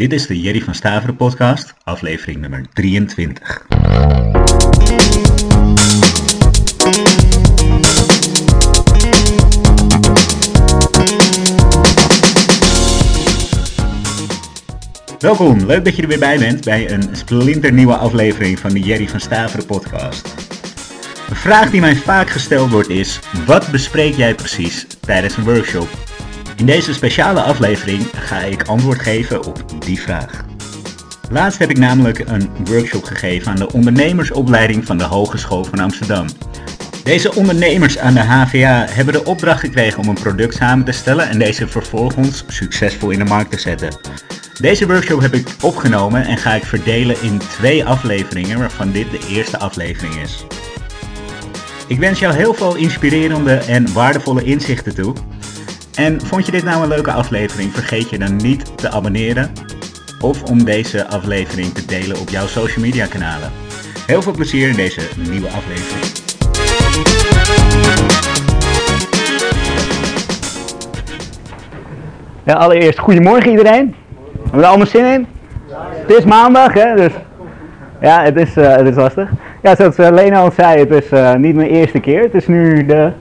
Dit is de Jerry van Staveren podcast, aflevering nummer 23. Welkom, leuk dat je er weer bij bent bij een splinternieuwe aflevering van de Jerry van Staveren podcast. Een vraag die mij vaak gesteld wordt is, wat bespreek jij precies tijdens een workshop? In deze speciale aflevering ga ik antwoord geven op die vraag. Laatst heb ik namelijk een workshop gegeven aan de ondernemersopleiding van de Hogeschool van Amsterdam. Deze ondernemers aan de HVA hebben de opdracht gekregen om een product samen te stellen en deze vervolgens succesvol in de markt te zetten. Deze workshop heb ik opgenomen en ga ik verdelen in twee afleveringen, waarvan dit de eerste aflevering is. Ik wens jou heel veel inspirerende en waardevolle inzichten toe. En vond je dit nou een leuke aflevering? Vergeet je dan niet te abonneren of om deze aflevering te delen op jouw social media kanalen. Heel veel plezier in deze nieuwe aflevering. Allereerst goedemorgen iedereen. Hebben we er allemaal zin in? Het is maandag, hè? Dus ja, het is, eh, het is lastig. Ja, zoals uh, Lena al zei, het is eh, niet mijn eerste keer. Het is nu de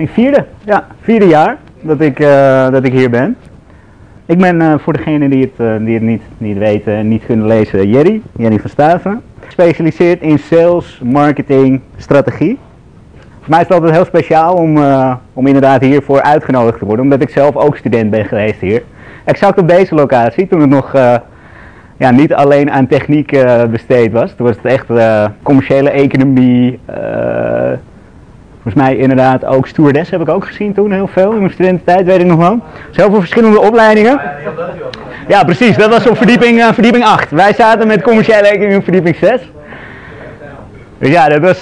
ik vierde, ja, vierde jaar dat ik, eh, dat ik hier ben. Ik ben eh, voor degenen die het, eh, die het niet, niet weten en niet kunnen lezen, Jerry, Jerry van Staven. Gespecialiseerd in sales, marketing, strategie. Voor mij is het altijd heel speciaal om, om inderdaad hiervoor uitgenodigd te worden, omdat ik zelf ook student ben geweest hier. Exact op deze locatie, toen het nog ja, niet alleen aan techniek besteed was. Toen was het echt commerciële economie, volgens mij inderdaad ook stewardess heb ik ook gezien toen, heel veel in mijn studententijd, weet ik nog wel. Dus heel veel verschillende opleidingen. Ja, precies, dat was op verdieping, eh, verdieping 8. Wij zaten met commerciële economie op verdieping 6. Dus ja, dat was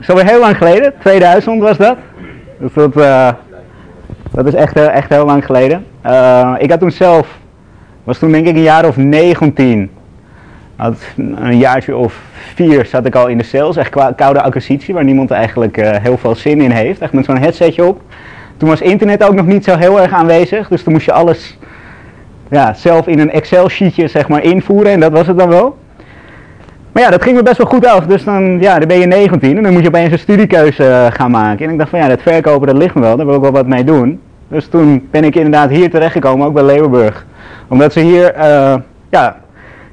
zo weer heel lang geleden, 2000 was dat. Dus dat, eh, dat is echt, eh, echt heel lang geleden. Eh, ik had toen zelf, was toen denk ik een jaar of 19. Had een jaartje of vier zat ik al in de sales, echt koude acquisitie, waar niemand eigenlijk eh, heel veel zin in heeft. Echt met zo'n headsetje op. Toen was internet ook nog niet zo heel erg aanwezig, dus toen moest je alles ja, zelf in een Excel-sheetje zeg maar invoeren en dat was het dan wel. Maar ja, dat ging me best wel goed af, dus dan, ja, dan ben je 19 en dan moet je opeens een studiekeuze eh, gaan maken. En ik dacht van ja, dat verkopen dat ligt me wel, daar wil ik wel wat mee doen. Dus toen ben ik inderdaad hier terechtgekomen, ook bij Leeuwenburg. Omdat ze hier, eh, ja,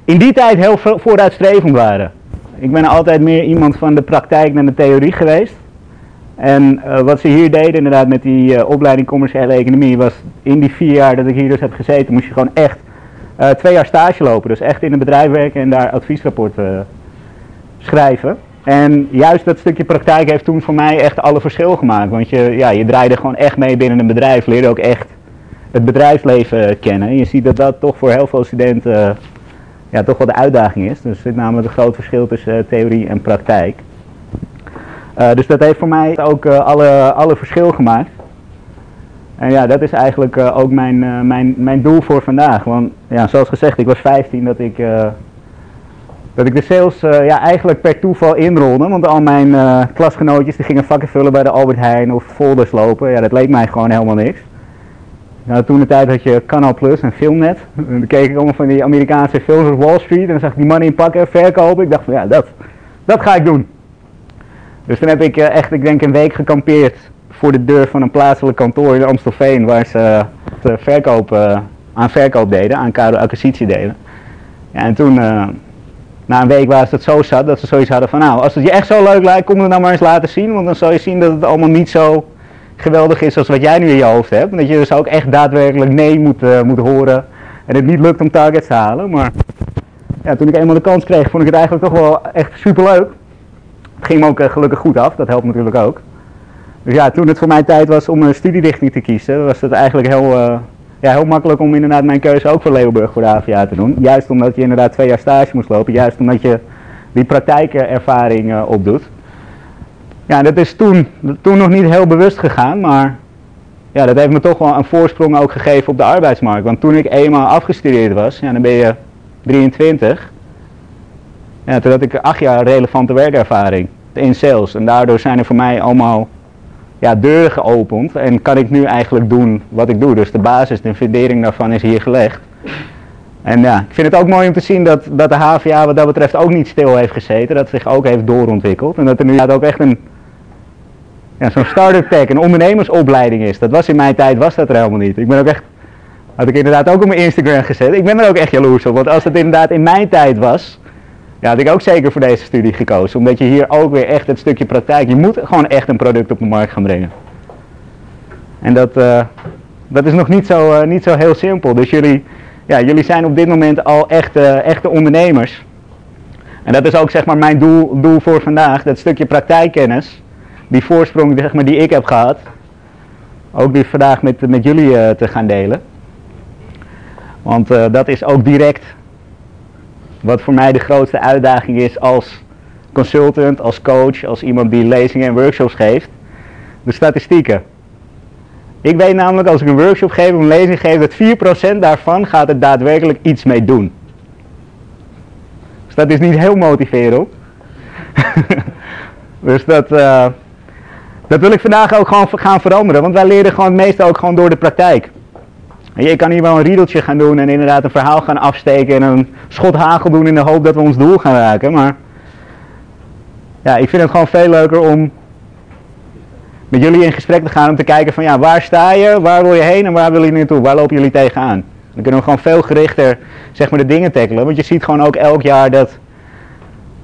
in die tijd heel vo- vooruitstrevend waren. Ik ben altijd meer iemand van de praktijk dan de theorie geweest. En eh, wat ze hier deden inderdaad met die eh, opleiding commerciële economie was in die vier jaar dat ik hier dus heb gezeten, moest je gewoon echt eh, twee jaar stage lopen. Dus echt in een bedrijf werken en daar adviesrapporten schrijven. En juist dat stukje praktijk heeft toen voor mij echt alle verschil gemaakt. Want je, ja, je draaide gewoon echt mee binnen een bedrijf, leerde ook echt het bedrijfsleven kennen. En je ziet dat dat toch voor heel veel studenten ja, toch wel de uitdaging is. Dus er zit namelijk een groot verschil tussen eh, theorie en praktijk. Eh, dus dat heeft voor mij ook eh, alle, alle verschil gemaakt. En ja, dat is eigenlijk ook mijn, mijn, mijn doel voor vandaag. Want ja, zoals gezegd, ik was 15 dat ik, dat ik de sales ja, eigenlijk per toeval inrolde. Want al mijn klasgenootjes die gingen vakken vullen bij de Albert Heijn of folders lopen. Ja, dat leek mij gewoon helemaal niks. Nou, toen de tijd had je Canal Plus en Filmnet. En dan keek ik allemaal van die Amerikaanse films op Wall Street. En dan zag ik die mannen inpakken, verkopen. Ik dacht van ja, dat, dat ga ik doen. Dus toen heb ik eh, echt, ik denk een week gekampeerd voor de deur van een plaatselijk kantoor in Amstelveen. Waar ze eh, eh, aan verkoop deden, aan koude acquisitie deden. Ja, en toen, na een week waren ze het zo zat dat ze zoiets hadden van nou, als het je echt zo leuk lijkt, kom het nou maar eens laten zien. Want dan zal je zien dat het allemaal niet zo geweldig is als wat jij nu in je hoofd hebt. Dat je dus ook echt daadwerkelijk nee moet, eh, moet horen. En het niet lukt om targets te halen. Maar ja, toen ik eenmaal de kans kreeg, vond ik het eigenlijk toch wel echt super leuk. Het ging me ook eh, gelukkig goed af, dat helpt natuurlijk ook. Dus ja, toen het voor mij tijd was om een studierichting te kiezen, was het eigenlijk heel, eh, ja, heel makkelijk om inderdaad mijn keuze ook voor Leeuwenburg voor de AVA te doen. Juist omdat je inderdaad twee jaar stage moest lopen, juist omdat je die praktijkervaring opdoet. Ja, dat is toen, toen nog niet heel bewust gegaan, maar ja, dat heeft me toch wel een voorsprong ook gegeven op de arbeidsmarkt. Want toen ik eenmaal afgestudeerd was, ja, dan ben je 23. Ja, toen had ik acht jaar relevante werkervaring in sales. En daardoor zijn er voor mij allemaal ja, deuren geopend. En kan ik nu eigenlijk doen wat ik doe. Dus de basis, de fundering daarvan is hier gelegd. En ja, ik vind het ook mooi om te zien dat, dat de HVA wat dat betreft ook niet stil heeft gezeten. Dat zich ook heeft doorontwikkeld. En dat er nu ook echt een, ja, zo'n start-up tech, een ondernemersopleiding is. Dat was in mijn tijd, was dat er helemaal niet. Ik ben ook echt, had ik inderdaad ook op mijn Instagram gezet. Ik ben er ook echt jaloers op. Want als het inderdaad in mijn tijd was, ja, had ik ook zeker voor deze studie gekozen. Omdat je hier ook weer echt het stukje praktijk, je moet gewoon echt een product op de markt gaan brengen. En dat, uh, dat is nog niet zo, uh, niet zo heel simpel. Dus jullie, ja, jullie zijn op dit moment al echte, echte ondernemers. En dat is ook zeg maar mijn doel, doel voor vandaag, dat stukje praktijkkennis. Die voorsprong zeg maar, die ik heb gehad. Ook die vandaag met, met jullie uh, te gaan delen. Want dat is ook direct wat voor mij de grootste uitdaging is als consultant, als coach, als iemand die lezingen en workshops geeft. De statistieken. Ik weet namelijk als ik een workshop geef een lezing geef dat 4% daarvan gaat er daadwerkelijk iets mee doen. Dus dat is niet heel motiverend. dus dat, uh, dat wil ik vandaag ook gewoon gaan veranderen. Want wij leren gewoon meeste ook gewoon door de praktijk. Je kan hier wel een riedeltje gaan doen en inderdaad een verhaal gaan afsteken en een schot hagel doen in de hoop dat we ons doel gaan raken. Maar ja, ik vind het gewoon veel leuker om met jullie in gesprek te gaan om te kijken van ja, waar sta je, waar wil je heen en waar wil je naartoe, waar lopen jullie tegenaan. Dan kunnen we gewoon veel gerichter zeg maar de dingen tackelen, want je ziet gewoon ook elk jaar dat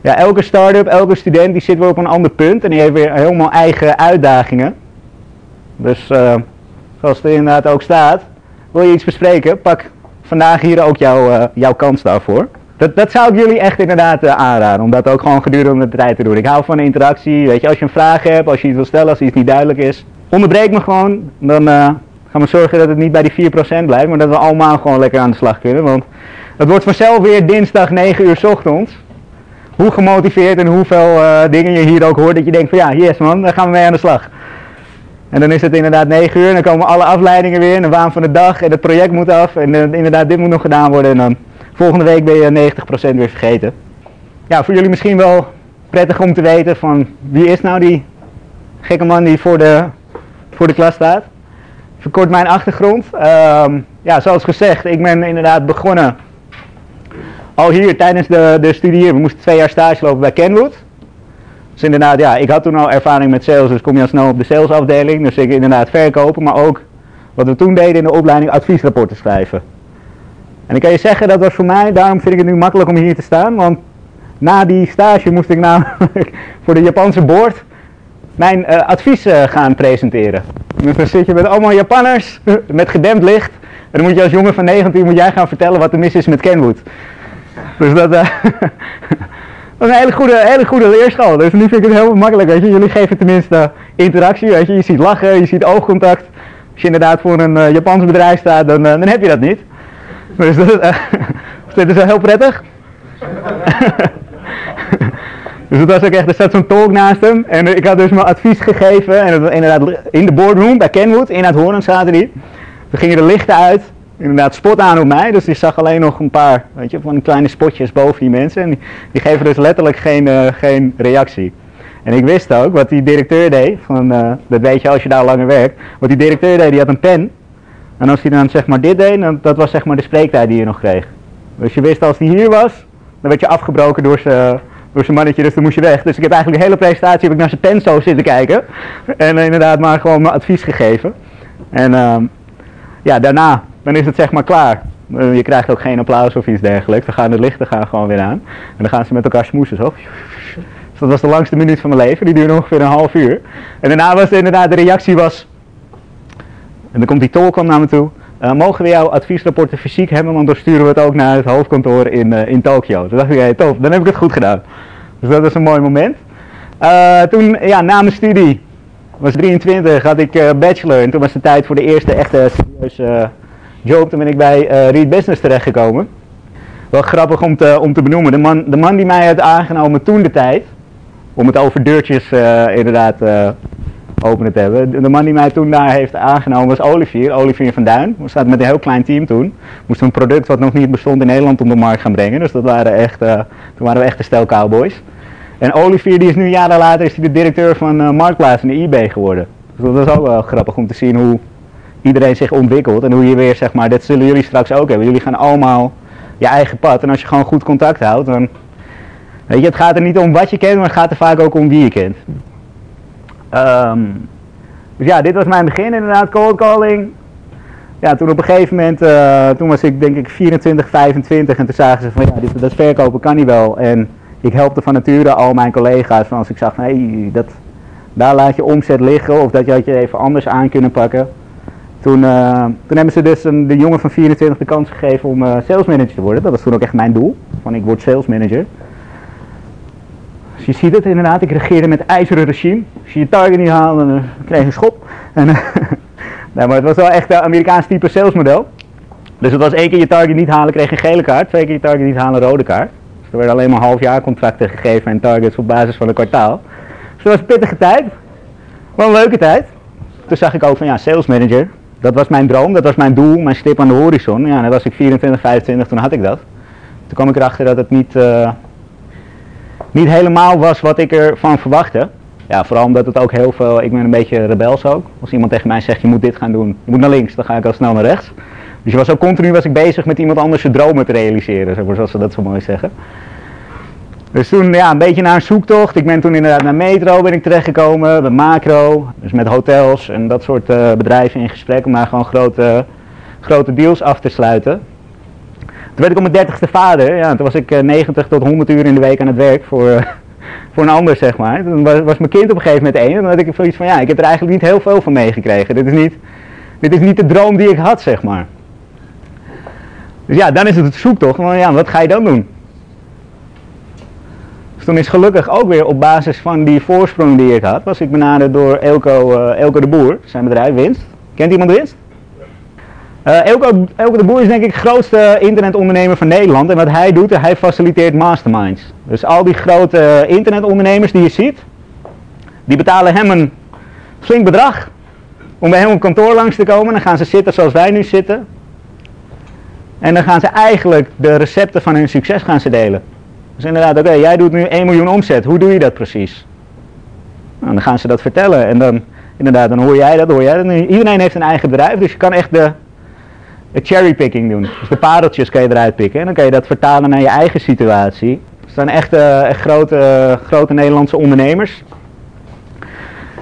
ja, elke start-up, elke student die zit weer op een ander punt en die heeft weer helemaal eigen uitdagingen. Dus uh, zoals het er inderdaad ook staat, wil je iets bespreken, pak vandaag hier ook jouw, uh, jouw kans daarvoor. Dat, dat zou ik jullie echt inderdaad uh, aanraden, om dat ook gewoon gedurende de tijd te doen. Ik hou van interactie, weet je, als je een vraag hebt, als je iets wil stellen, als iets niet duidelijk is, onderbreek me gewoon, dan gaan we zorgen dat het niet bij die 4% blijft, maar dat we allemaal gewoon lekker aan de slag kunnen. Want het wordt vanzelf weer dinsdag 9 uur s ochtends. Hoe gemotiveerd en hoeveel dingen je hier ook hoort, dat je denkt van ja, yes man, daar gaan we mee aan de slag. En dan is het inderdaad 9 uur en dan komen alle afleidingen weer en de waan van de dag en het project moet af en uh, inderdaad dit moet nog gedaan worden en dan volgende week ben je 90% weer vergeten. Ja, voor jullie misschien wel prettig om te weten van wie is nou die gekke man die voor de, voor de klas staat. Verkort mijn achtergrond. Um, ja, zoals gezegd, ik ben inderdaad begonnen al hier tijdens de, de studie hier. We moesten twee jaar stage lopen bij Kenwood. Dus inderdaad, ja, ik had toen al ervaring met sales, dus kom je al snel op de salesafdeling. Dus ik inderdaad verkopen, maar ook wat we toen deden in de opleiding adviesrapporten schrijven. En ik kan je zeggen, dat was voor mij, daarom vind ik het nu makkelijk om hier te staan, want na die stage moest ik namelijk voor de Japanse board mijn uh, advies uh, gaan presenteren. Dus dan zit je met allemaal Japanners, met gedempt licht, en dan moet je als jongen van 19 moet jij gaan vertellen wat er mis is met Kenwood. Dus dat, dat is een hele goede, hele goede leerschool. Dus nu vind ik het heel makkelijk, weet je. Jullie geven tenminste interactie, weet je. Je ziet lachen, je ziet oogcontact. Als je inderdaad voor een uh, Japans bedrijf staat, dan, uh, dan heb je dat niet. Dus dat, uh, dit is wel heel prettig. dus het was ook echt, er zat zo'n tolk naast hem. En ik had dus mijn advies gegeven. En dat, inderdaad in de boardroom bij Kenwood, in het Hoorn zaten die. Toen gingen de lichten uit inderdaad spot aan op mij. Dus die zag alleen nog een paar, weet je, van kleine spotjes boven die mensen. En die, geven dus letterlijk geen, uh, geen reactie. En ik wist ook wat die directeur deed, van, uh, dat weet je als je daar langer werkt. Wat die directeur deed, die had een pen. En als hij dan zeg maar dit deed, dan, dat was zeg maar de spreektijd die je nog kreeg. Dus je wist als hij hier was, dan werd je afgebroken door zijn door mannetje, dus dan moest je weg. Dus ik heb eigenlijk de hele presentatie heb ik naar zijn pen zo zitten kijken. En inderdaad maar gewoon mijn advies gegeven. En uh, ja, daarna dan is het zeg maar klaar. Je krijgt ook geen applaus of iets dergelijks. Dan gaan de lichten gaan gewoon weer aan. En dan gaan ze met elkaar smoesen zo. Dus dat was de langste minuut van mijn leven. Die duurde ongeveer een half uur. En daarna was inderdaad, de reactie was... En dan komt die tolk naar me toe. Uh, mogen we jouw adviesrapporten fysiek hebben, want dan sturen we het ook naar het hoofdkantoor in, uh, in Tokio. Toen dacht ik, hey, tof, dan heb ik het goed gedaan. Dus dat was een mooi moment. Toen, ja, na mijn studie, was 23, had ik bachelor. En toen was de tijd voor de eerste echte serieuze job, toen ben ik bij uh, Read Business terechtgekomen. Wel grappig om te, om te benoemen. De man, de man die mij had aangenomen toen de tijd, om het over deurtjes uh, inderdaad uh, openen te hebben. De man die mij toen daar heeft aangenomen was Olivier, Olivier van Duin. We zaten met een heel klein team toen. Moesten een product wat nog niet bestond in Nederland op de markt gaan brengen. Dus dat waren echt, toen waren we echt een stel cowboys. En Olivier die is nu jaren later is de directeur van Marktplaats en eBay geworden. Dus dat was ook wel grappig om te zien hoe iedereen zich ontwikkelt en hoe je weer zeg maar, dat zullen jullie straks ook hebben. Jullie gaan allemaal je eigen pad. En als je gewoon goed contact houdt, dan. Weet je, het gaat er niet om wat je kent, maar het gaat er vaak ook om wie je kent. Ehm, dus ja, dit was mijn begin inderdaad, cold calling. Ja, toen op een gegeven moment, uh, toen was ik denk ik 24, 25 en toen zagen ze van ja, dit, dat verkopen kan niet wel. En ik helpte van nature al mijn collega's van als ik zag, nee, dat, daar laat je omzet liggen of dat je had je even anders aan kunnen pakken. Toen, uh, toen hebben ze dus een, de jongen van 24 de kans gegeven om uh, sales manager te worden. Dat was toen ook echt mijn doel, van ik word sales manager. Dus je ziet het inderdaad, ik regeerde met ijzeren regime. Als je je target niet haalde, dan kreeg je een schop. En, nee, maar het was wel echt een Amerikaans type salesmodel. Dus het was één keer je target niet halen, kreeg je gele kaart. Twee keer je target niet halen, rode kaart. Dus er werden alleen maar half jaar contracten gegeven en targets op basis van een kwartaal. Dus dat was een pittige tijd. Wel een leuke tijd. Toen zag ik ook van ja, sales manager. Dat was mijn droom, dat was mijn doel, mijn stip aan de horizon. Ja, dan was ik 24, 25, toen had ik dat. Toen kwam ik erachter dat het niet, uh, niet helemaal was wat ik ervan verwachtte. Ja, vooral omdat het ook heel veel, ik ben een beetje rebels ook. Als iemand tegen mij zegt je moet dit gaan doen, je moet naar links, dan ga ik al snel naar rechts. Dus je was ook continu was ik bezig met iemand anders zijn dromen te realiseren, zoals ze dat zo mooi zeggen. Dus toen ja, een beetje naar een zoektocht. Ik ben toen inderdaad naar Metro ben ik terechtgekomen, bij Macro, dus met hotels en dat soort uh, bedrijven in gesprek om daar gewoon grote, grote deals af te sluiten. Toen werd ik op mijn dertigste vader, ja, toen was ik uh, 90 tot 100 uur in de week aan het werk voor, uh, voor een ander zeg maar. Toen was, mijn kind op een gegeven moment één en dan had ik zoiets van ja, ik heb er eigenlijk niet heel veel van meegekregen. Dit is niet, dit is niet de droom die ik had zeg maar. Dus ja, dan is het het zoektocht, van ja, wat ga je dan doen? Toen is gelukkig ook weer op basis van die voorsprong die ik had, was ik benaderd door Elko, uh, Elko de Boer, zijn bedrijf Winst. Kent iemand Winst? Uh, Elko, Elko de Boer is denk ik de grootste internetondernemer van Nederland. En wat hij doet, hij faciliteert masterminds. Dus al die grote internetondernemers die je ziet, die betalen hem een flink bedrag om bij hem op kantoor langs te komen. Dan gaan ze zitten zoals wij nu zitten. En dan gaan ze eigenlijk de recepten van hun succes gaan ze delen. Dus inderdaad, oké, jij doet nu 1 miljoen omzet. Hoe doe je dat precies? Nou, dan gaan ze dat vertellen en dan, inderdaad, dan hoor jij dat, hoor jij dat. Iedereen heeft een eigen bedrijf, dus je kan echt de, de cherrypicking doen. Dus de pareltjes kan je eruit pikken en dan kan je dat vertalen naar je eigen situatie. Het zijn echt, echt grote, grote Nederlandse ondernemers.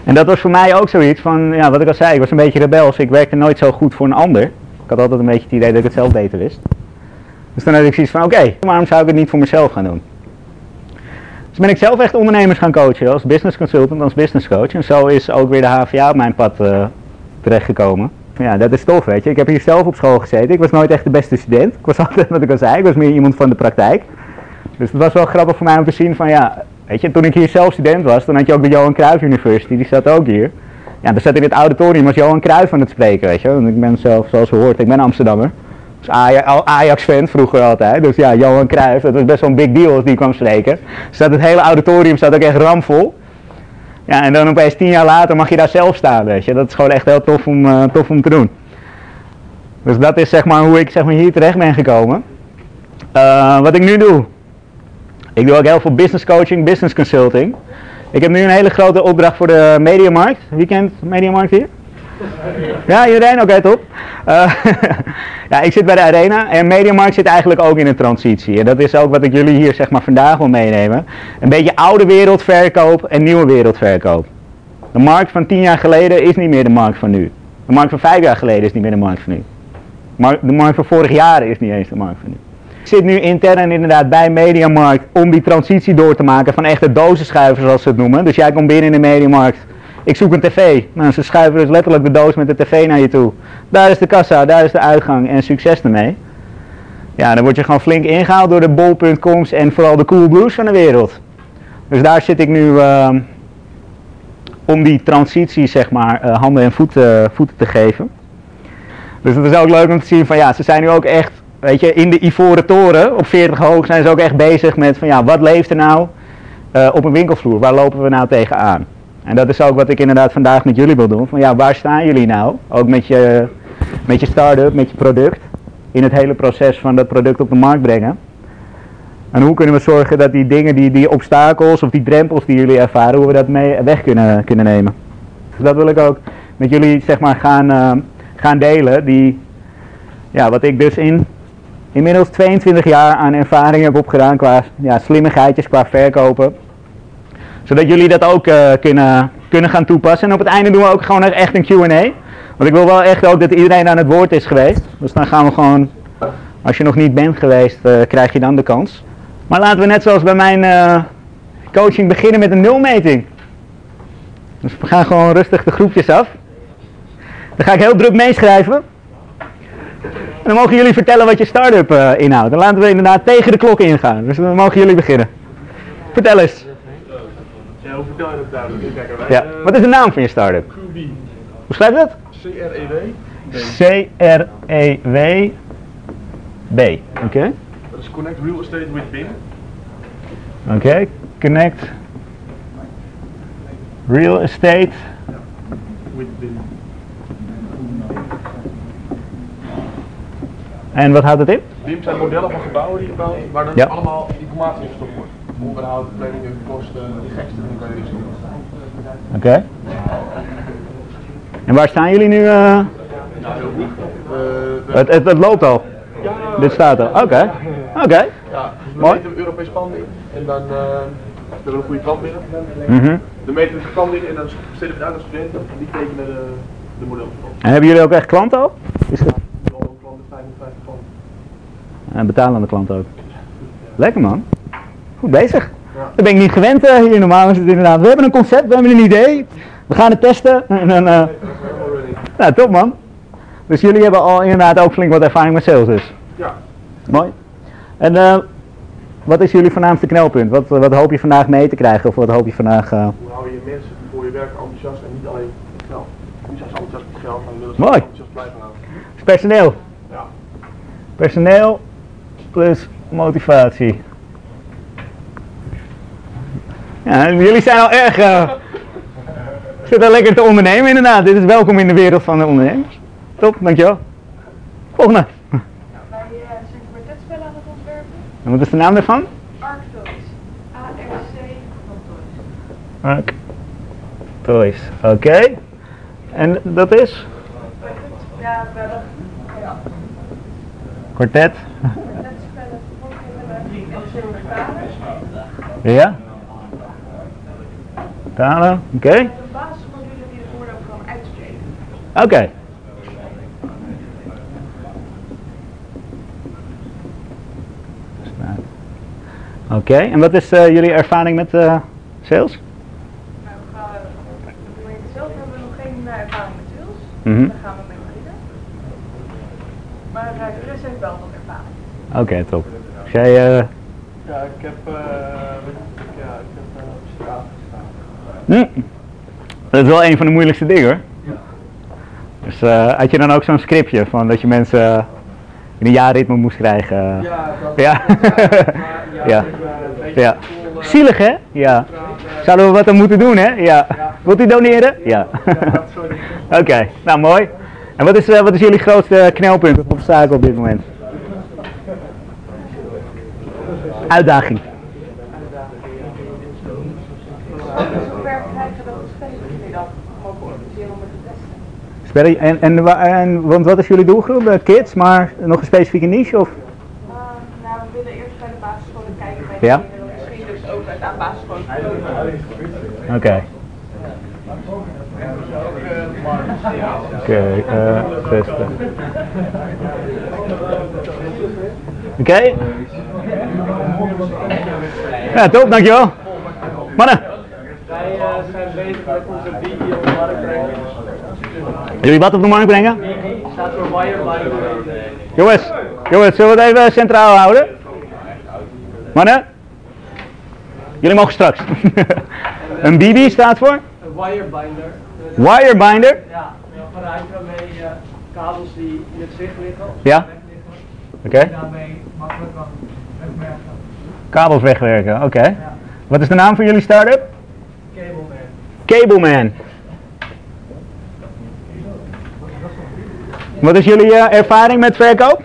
En dat was voor mij ook zoiets van, ja, wat ik al zei, ik was een beetje rebels. Ik werkte nooit zo goed voor een ander. Ik had altijd een beetje het idee dat ik het zelf beter wist. Dus dan had ik zoiets van, oké, waarom zou ik het niet voor mezelf gaan doen? Dus ben ik zelf echt ondernemers gaan coachen, als business consultant, als business coach. En zo is ook weer de HVA op mijn pad uh, terechtgekomen. Ja, dat is tof, weet je. Ik heb hier zelf op school gezeten. Ik was nooit echt de beste student. Ik was altijd, wat ik al zei, ik was meer iemand van de praktijk. Dus het was wel grappig voor mij om te zien van, ja, weet je, toen ik hier zelf student was, dan had je ook de Johan Cruijff University, die zat ook hier. Ja, daar zat in het auditorium was Johan Cruijff aan het spreken, weet je. En ik ben zelf, zoals we hoort, ik ben Amsterdammer. Dus Ajax-fan vroeger altijd. Dus ja, Johan Cruijff, dat was best wel een big deal als die kwam spreken. Dus het hele auditorium staat ook echt ramvol. Ja, en dan opeens tien jaar later mag je daar zelf staan, weet je. Dat is gewoon echt heel tof om, uh, tof om te doen. Dus dat is zeg maar hoe ik zeg maar, hier terecht ben gekomen. Uh, wat ik nu doe. Ik doe ook heel veel business coaching, business consulting. Ik heb nu een hele grote opdracht voor de Mediamarkt. Wie kent Mediamarkt hier? Ja, iedereen? Oké, okay, top. Uh, ja, ik zit bij de Arena en Mediamarkt zit eigenlijk ook in een transitie. En dat is ook wat ik jullie hier zeg maar vandaag wil meenemen. Een beetje oude wereldverkoop en nieuwe wereldverkoop. De markt van tien jaar geleden is niet meer de markt van nu. De markt van vijf jaar geleden is niet meer de markt van nu. De markt van vorig jaar is niet eens de markt van nu. Ik zit nu intern inderdaad bij Mediamarkt om die transitie door te maken van echte dozenschuivers zoals ze het noemen. Dus jij komt binnen in de Mediamarkt ik zoek een tv. Nou, ze schuiven dus letterlijk de doos met de tv naar je toe. Daar is de kassa, daar is de uitgang en succes ermee. Ja, dan word je gewoon flink ingehaald door de bol.coms en vooral de cool blues van de wereld. Dus daar zit ik nu uh, om die transitie, zeg maar, uh, handen en voeten, voeten te geven. Dus het is ook leuk om te zien van ja, ze zijn nu ook echt, weet je, in de Ivoren Toren op 40 hoog zijn ze ook echt bezig met van ja, wat leeft er nou uh, op een winkelvloer? Waar lopen we nou tegenaan? En dat is ook wat ik inderdaad vandaag met jullie wil doen. Van ja, waar staan jullie nou? Ook met je, met je start-up, met je product. In het hele proces van dat product op de markt brengen. En hoe kunnen we zorgen dat die dingen, die, die obstakels of die drempels die jullie ervaren, hoe we dat mee weg kunnen, kunnen nemen. Dus dat wil ik ook met jullie zeg maar gaan, uh, gaan delen. Die, ja, wat ik dus in inmiddels 22 jaar aan ervaring heb opgedaan qua ja, slimmigheidjes, qua verkopen. Zodat jullie dat ook eh, kunnen, kunnen gaan toepassen. En op het einde doen we ook gewoon echt een Q&A. Want ik wil wel echt ook dat iedereen aan het woord is geweest. Dus dan gaan we gewoon, als je nog niet bent geweest, eh, krijg je dan de kans. Maar laten we net zoals bij mijn eh, coaching beginnen met een nulmeting. Dus we gaan gewoon rustig de groepjes af. Dan ga ik heel druk meeschrijven. En dan mogen jullie vertellen wat je start-up inhoudt. Dan laten we inderdaad tegen de klok ingaan. Dus dan mogen jullie beginnen. Vertel eens. Ja, duidelijk? Kijk, wij, eh, Wat is de naam van je start-up? QB, Hoe schrijf je dat? C-R-E-W. C-R-E-W-B. Oké. Dat is Connect Real Estate with BIM. Oké. Connect. Real estate. With BIM. En wat houdt het in? BIM zijn modellen van gebouwen die je bouwt, waar dan Ja. allemaal informatie in gestopt wordt. Onderhoud, planningen, kosten, die gekste dingen kan je erin stoppen. Oké. En waar staan jullie nu? we- het, het, het loopt al. ja, Dit staat er. Oké. Oké. Ja, dus we Mooi. meten een Europees en dan eh, we hebben we een goede klant binnen. Mhm. Dan meten we de in en dan steden we het aan studenten en die tekenen de, de. En hebben jullie ook echt klanten al? Is het Al een klant met 55 klanten. En betalende klanten ook. Lekker man. Goed bezig. Dat ben ik niet gewend eh, hier normaal is het inderdaad. We hebben een concept, we hebben een idee. We gaan het testen. En dan, Already. nou, top man. Dus jullie hebben al inderdaad ook flink wat ervaring met sales dus. Ja, Mooi. En eh, wat is jullie voornaamste knelpunt? Wat, wat hoop je vandaag mee te krijgen? Of wat hoop je vandaag... hoe hou je mensen voor je werk enthousiast en niet alleen ze enthousiast met geld, maar willen ze Mooi. enthousiast blijven houden. personeel. Ja. Personeel plus motivatie. Ja, jullie zijn al erg. eh zitten al lekker te ondernemen, inderdaad. Dit is welkom in de wereld van de ondernemers. Top, dankjewel. Volgende. Wij eh, zijn kwartetspellen aan het ontwerpen. En wat is de naam daarvan? Arctoys. A-R-C van Toys. Arc Toys. Oké. En dat is? Ja, we hebben ja, Kwartet. kwartetspellen, voorbeelden Talen. Oké. Een basismodule die het woord ook gewoon uitspreken. Oké. Staat. Oké, en wat is eh, jullie ervaring met eh, sales? Maar we gaan, zelf, hebben we nog geen eh, ervaring met sales. Mhm. Daar gaan we mee beginnen. Maar uh, Chris heeft wel wat ervaring. Oké, top. Jij, eh, Ja, ik heb, eh, ja, ik heb eh, op straat gestaan. Hm, dat is wel een van de moeilijkste dingen hoor. Dus eh, had je dan ook zo'n scriptje van dat je mensen in een jaarritme moest krijgen? Ja, dat Ja. ja, Ja. Ja. Zielig hè? Ja. Zouden we wat aan moeten doen hè? Ja. Wilt u doneren? Ja. Oké, nou mooi. En wat is, eh, wat is jullie grootste knelpunt of obstakel op dit moment? Uitdaging. Zover krijgen dat we spelen dan mogen organiseren om het te testen. Spellen- En, en, en, want wat is jullie doelgroep? Eh, Kids, maar nog een specifieke niche? Of? Uh, nou, we willen eerst bij de basisscholen kijken bij de Ja? kinderen, misschien dus ook uit aan basisscholen. Oké. Oké, eh, testen. Oké. Ja, top, dankjewel. Mannen, Wij eh, zijn bezig met onze Digi jullie wat op de markt brengen? Digi staat voor Wirebinder. Jongens, jongens, zullen we het even centraal houden? Mannen? Jullie mogen straks. Een BB staat voor? Een Wirebinder. Wirebinder. ja, een apparaat waarmee je kabels die in het zicht liggen, Ja. Oké. daarmee makkelijk kan wegmerken. Kabels wegwerken, oké. Wat is de naam van jullie start-up? Cableman. Cableman. Wat is jullie eh, ervaring met verkoop?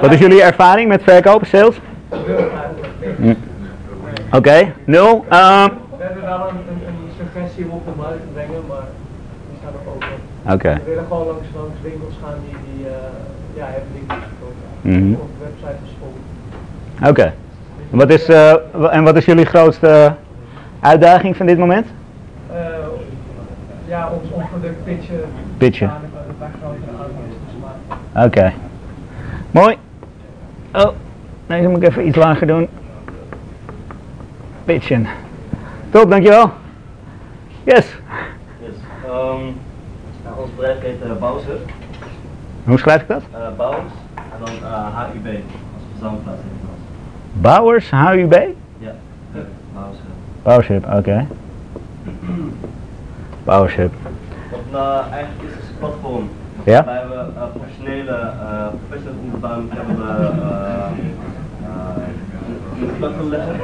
Wat is jullie ervaring met verkopen, sales? Hm. Oké, nul. Ehm, We hebben wel een, een, een suggestie om op de markt te brengen, maar die staan nog open. Oké, We willen gewoon langs, langs winkels gaan die, die eh, ja, hebben niet verkopen. Mhm. Of de website is vol. Oké. En wat is, eh, en wat is jullie grootste uitdaging van dit moment? Ja, ons, ons product pitchen. Pitchen. Oké. Mooi. Oh, deze moet ik even iets lager doen. Pitchen. Top, dankjewel. Yes. Dus, ehm, nou, ons bedrijf heet uh, Bouwshub. Hoe schrijf ik dat? Eh, Bouwers en dan eh, HUB als verzamelplaats in het. Bouwers, HUB? Ja. Bouwshub. Bouwship, oké. Bouwshub. Wat nou eigenlijk is, een platform. Ja? Waarbij we eh, professionele, uh, professioneel onderbouwing hebben we eh, eh, in het platform leggen.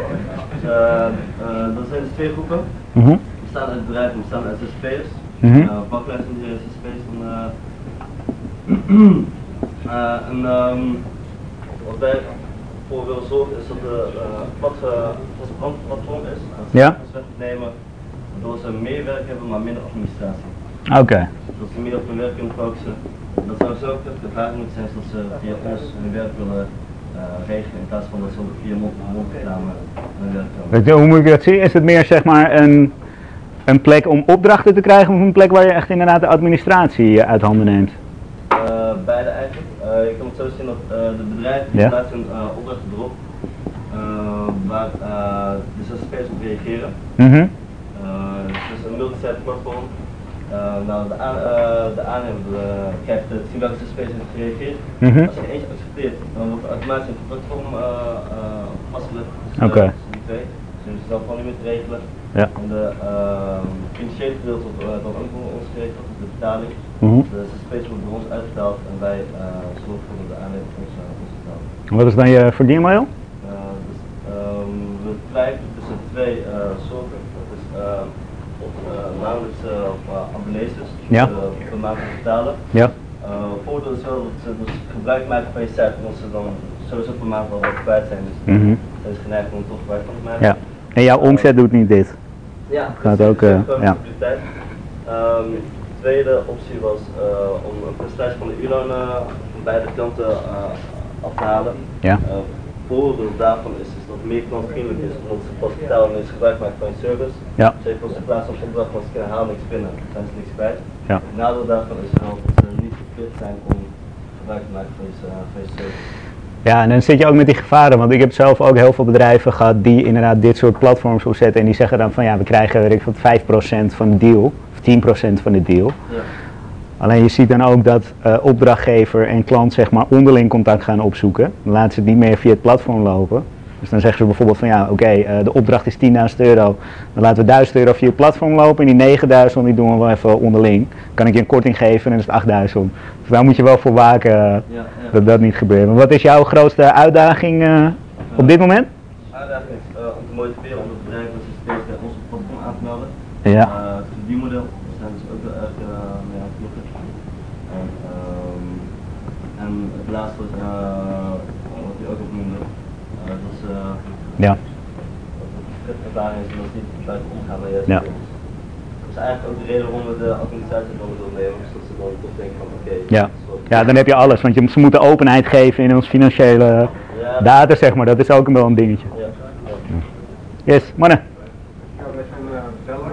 Dus, eh, eh, dat zijn dus twee groepen. Mhm. We staan uit bedrijven, we staan uit ZZP'ers. Mhm. Uh, Baklijst van. En, eh, eh, en ehm, wat wij voor willen zorgen is dat de uh, plat, platform is. Dat ze Ja. wegnemen, waardoor ze meer werk hebben, maar minder administratie. Oké. Dat ze meer op hun werk kunnen focussen. Dat zou zo ook de vraag moeten zijn dat ze via ons hun werk willen eh, regelen in plaats van dat ze via mond tot mond reclame hun werk doen. Weet je, hoe moet ik dat zien? Is het meer zeg maar een, een plek om opdrachten te krijgen of een plek waar je echt inderdaad de administratie eh, uit handen neemt? Eh, beide eigenlijk. Eh, je kan het zo zien dat eh, de bedrijven die Ja. plaatsen hun uh, opdrachten erop eh, waar eh, de ZZP'ers op reageren. Mhm. Eh, dus een multi-site platform. Eh, nou, de, aan, eh, de aannemer eh, krijgt te zien welke ZZP'ers heeft gereageerd. Mhm. Als er eentje accepteert, dan wordt er automatisch een platform uh, vastgelegd. Dus, Oké. tussen die twee. Dus je zelf gewoon niet meer te regelen. Ja. En de uh, financiële gedeelte wordt dan ook door ons geregeld, dus de betaling. Mhm. De ZZP's wordt door ons uitbetaald en wij zorgen voor de aannemer ons, ons betaalt. Wat is dan je verdienmodel? Uh, dus, um, we twijfelen tussen twee soorten. Dat is op uh, uh, op uh, abonnees dus, Ja. uh, per maand betalen. Ja. Uh, voordeel is wel dat ze dus gebruik maken van je site, omdat ze dan sowieso per maand wel wat kwijt zijn. Dus Mhm. zijn ze geneigd om toch gebruik van te maken. Ja. En jouw omzet doet niet dit? Ja, Gaat dus ook, dat is eh, gewoon ja. de tweede optie was eh, om een percentage van de uurloon uh, van beide kanten uh, af te halen. Ja. Uh, voordeel daarvan is, het meer klantvriendelijk is, omdat ze pas betalen en gebruik maken van je service. Ja. Ze heeft ons in plaats van opdracht, want ze kunnen haal niks binnen, zijn ze niks kwijt. Ja. Het nadeel daarvan is wel dat ze niet verplicht zijn om gebruik te maken van je, uh, van je service. Ja, en dan zit je ook met die gevaren, want ik heb zelf ook heel veel bedrijven gehad die inderdaad dit soort platforms opzetten en die zeggen dan van ja, we krijgen weet ik wat 5% van de deal, of 10% van de deal. Ja. Alleen je ziet dan ook dat uh, opdrachtgever en klant zeg maar onderling contact gaan opzoeken. Dan laten ze het niet meer via het platform lopen. Dus dan zeggen ze bijvoorbeeld van ja, oké, okay, uh, de opdracht is 10.000 euro. Dan laten we 1000 euro via het platform lopen en die 9000 die doen we wel even onderling. Kan ik je een korting geven en dan is het 8000. Dus daar moet je wel voor waken Ja, ja. dat dat niet gebeurt. Maar wat is jouw grootste uitdaging uh, op dit moment? Uitdaging is uh, om te motiveren om het bedrijf dat ze steeds bij ons platform aan te melden. Ja. Uh, het verdienmodel, daar zijn dus ook wel erg mee aan het. En, um, en het laatste uh, wat je ook op noemde, uh, dat is uh, ja. is niet buiten omgaan juist Ja. Dat is eigenlijk ook de reden waarom we de administratie dan willen nemen, is dat ze dan toch denken van oké, okay, Ja. ja, dan heb je alles, want je, ze moeten openheid geven in ons financiële Ja. data, zeg maar. Dat is ook wel een dingetje. Ja, ja. Yes, mannen. Ja, wij zijn uh, beller.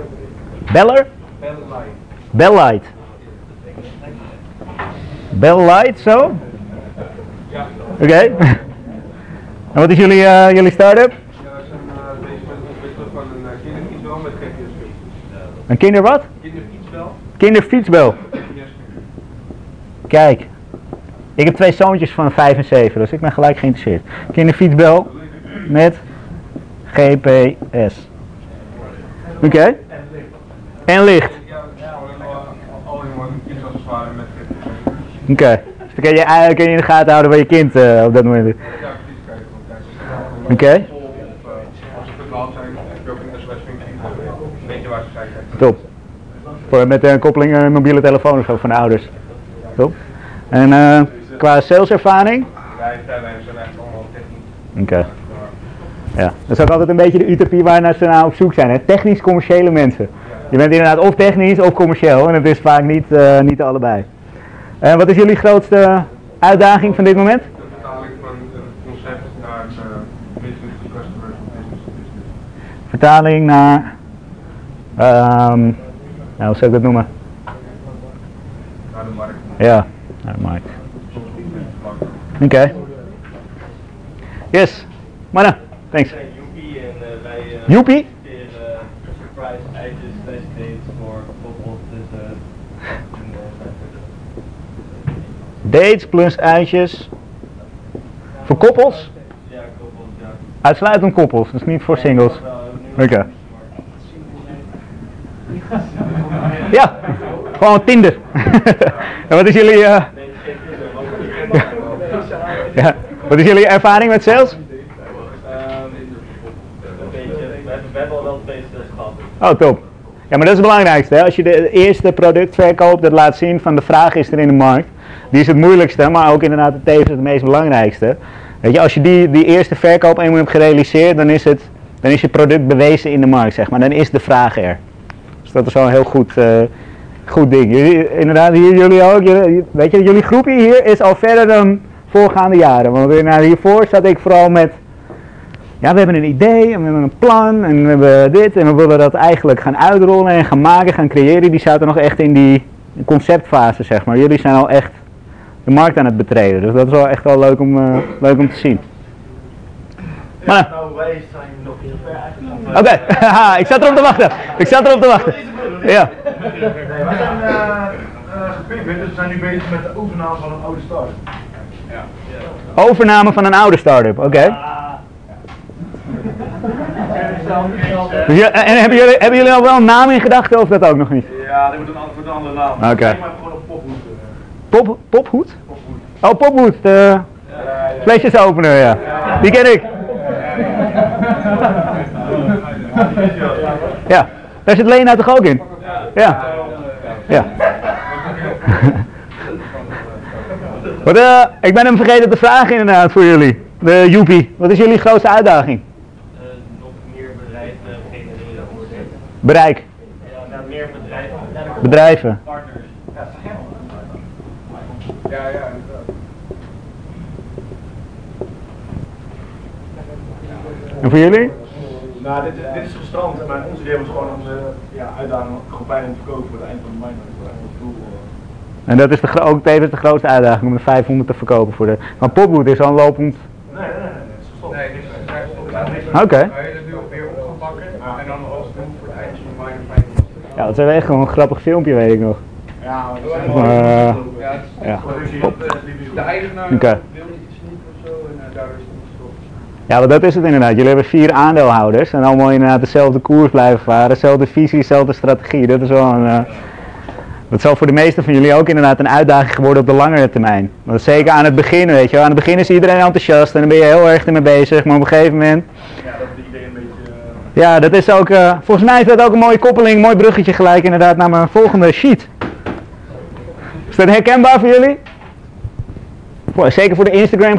Beller? Belllight. Bellight. Bellight, zo? Ja. Oké. En wat is jullie, uh, jullie start-up? Ja, wij zijn uh, bezig met het ontwikkelen van een uh, kinderfietsbel met GPS. Een kinder wat? Kinderfietsbel. Kinderfietsbel. Kijk. Ik heb twee zoontjes van 5 en 7, dus ik ben gelijk geïnteresseerd. Kinderfietsbel met GPS. Oké. En licht. Is een. Oké. Dus dan kun je eigenlijk kun je in de gaten houden waar je kind uh, op dat moment is. Ja, precies kijken. want kijk, als ze Oké. kijken. Top. Voor, met een koppeling een mobiele telefoon of zo van de ouders. Top. En uh, qua saleservaring? Wij zijn echt allemaal technisch. Oké. Ja, dat is ook altijd een beetje de utopie waar naar ze naar op zoek zijn. Hè? Technisch commerciële mensen. Je bent inderdaad of technisch of commercieel en het is vaak niet, uh, niet allebei. Uh, wat is jullie grootste uitdaging van dit moment? de betaling het concept naar uh, business to customers of business to business. Vertaling naar, ehm nou hoe zou ik dat noemen? Naar de markt. Ja, naar de markt. Oké. Yes, mannen, thanks. Joepie en eh, wij eh, Joepie? eh, surprise eitjes tijdens dates voor koppels. Dus eh, en, eh, Dates plus eitjes. Voor koppels? ja, koppels, ja. Uitsluitend koppels, dus niet voor singles. Oké. Ja, gewoon Tinder. en wat is jullie, eh, ja, wat is jullie ervaring met sales? Oh, top. Ja, maar dat is het belangrijkste. Hè? Als je de eerste product verkoopt, dat laat zien van de vraag is er in de markt. Die is het moeilijkste, maar ook inderdaad tevens het meest belangrijkste. Weet je, als je die, die eerste verkoop eenmaal hebt gerealiseerd, dan is, het, dan is je product bewezen in de markt, zeg maar. Dan is de vraag er. Dus dat is wel een heel goed, eh, goed ding. Jullie, inderdaad, hier, jullie ook. Jullie, weet je, jullie groepje hier is al verder dan voorgaande jaren. Want inderdaad, hiervoor zat ik vooral met ja, we hebben een idee en we hebben een plan en we hebben dit en we willen dat eigenlijk gaan uitrollen en gaan maken, gaan creëren. Die zaten nog echt in die conceptfase, zeg maar. Jullie zijn al echt de markt aan het betreden. Dus dat is wel echt wel leuk om, eh, leuk om te zien. Maar, Nou, wij zijn oké, haha, ik zat erop te wachten. Ik zat erop te wachten. Ja, Nee, wij zijn eh eh, gepimperd, dus we zijn nu bezig met de overname van een oude start. overname van een oude start-up, oké. Dus ja, En hebben jullie, hebben jullie al wel een naam in gedachten of dat ook nog niet? Ja, dit moet een, een andere naam. Oké. Nee, maar gewoon op pophoed. eh, Pop, pophoed? pophoed. Oh, pophoed, de Ja, ja. flesjesopener, ja. Die ken ik. Ja, daar zit Lena toch ook in? Ja. Ja. Wat, eh, ik ben hem vergeten te vragen inderdaad voor jullie. De Joepie. Wat is jullie grootste uitdaging? Eh, nog meer bedrijven genereren. Bereik. Ja, nou, meer bedrijven. Bedrijven. Partners. Ja, ja. En voor jullie? Nou, dit, dit is gestrand, maar ons idee was gewoon om de ja, uitdaging gewoon bijna te verkopen voor het eind van de maand. Dat is doel. eh. En dat is de, ook tevens de grootste uitdaging om de 500 te verkopen voor de... Want pophoed is al lopend... Nee, nee, nee, nee, het is gestopt. Nee, dit is gestopt. Oké. En dan als doel voor het eind van de maand 500. Ja, dat is echt gewoon een grappig filmpje, weet ik nog. Ja, maar gewoon eh, gestopt. Ja. Ja, is Ja. De eigenaar Oké. wil niet iets niet of zo en uh, daardoor is. Ja, want dat is het inderdaad. Jullie hebben vier aandeelhouders en allemaal inderdaad dezelfde koers blijven varen, dezelfde visie, dezelfde strategie. Dat is wel een. eh, dat zal voor de meeste van jullie ook inderdaad een uitdaging geworden op de langere termijn. Want zeker aan het begin, weet je wel. Aan het begin is iedereen enthousiast en dan ben je heel erg ermee bezig. Maar op een gegeven moment, Ja, dat is het idee een beetje. eh, ja, dat is ook, eh, volgens mij is dat ook een mooie koppeling, een mooi bruggetje gelijk inderdaad naar mijn volgende sheet. Is dat herkenbaar voor jullie? Zeker voor de Instagram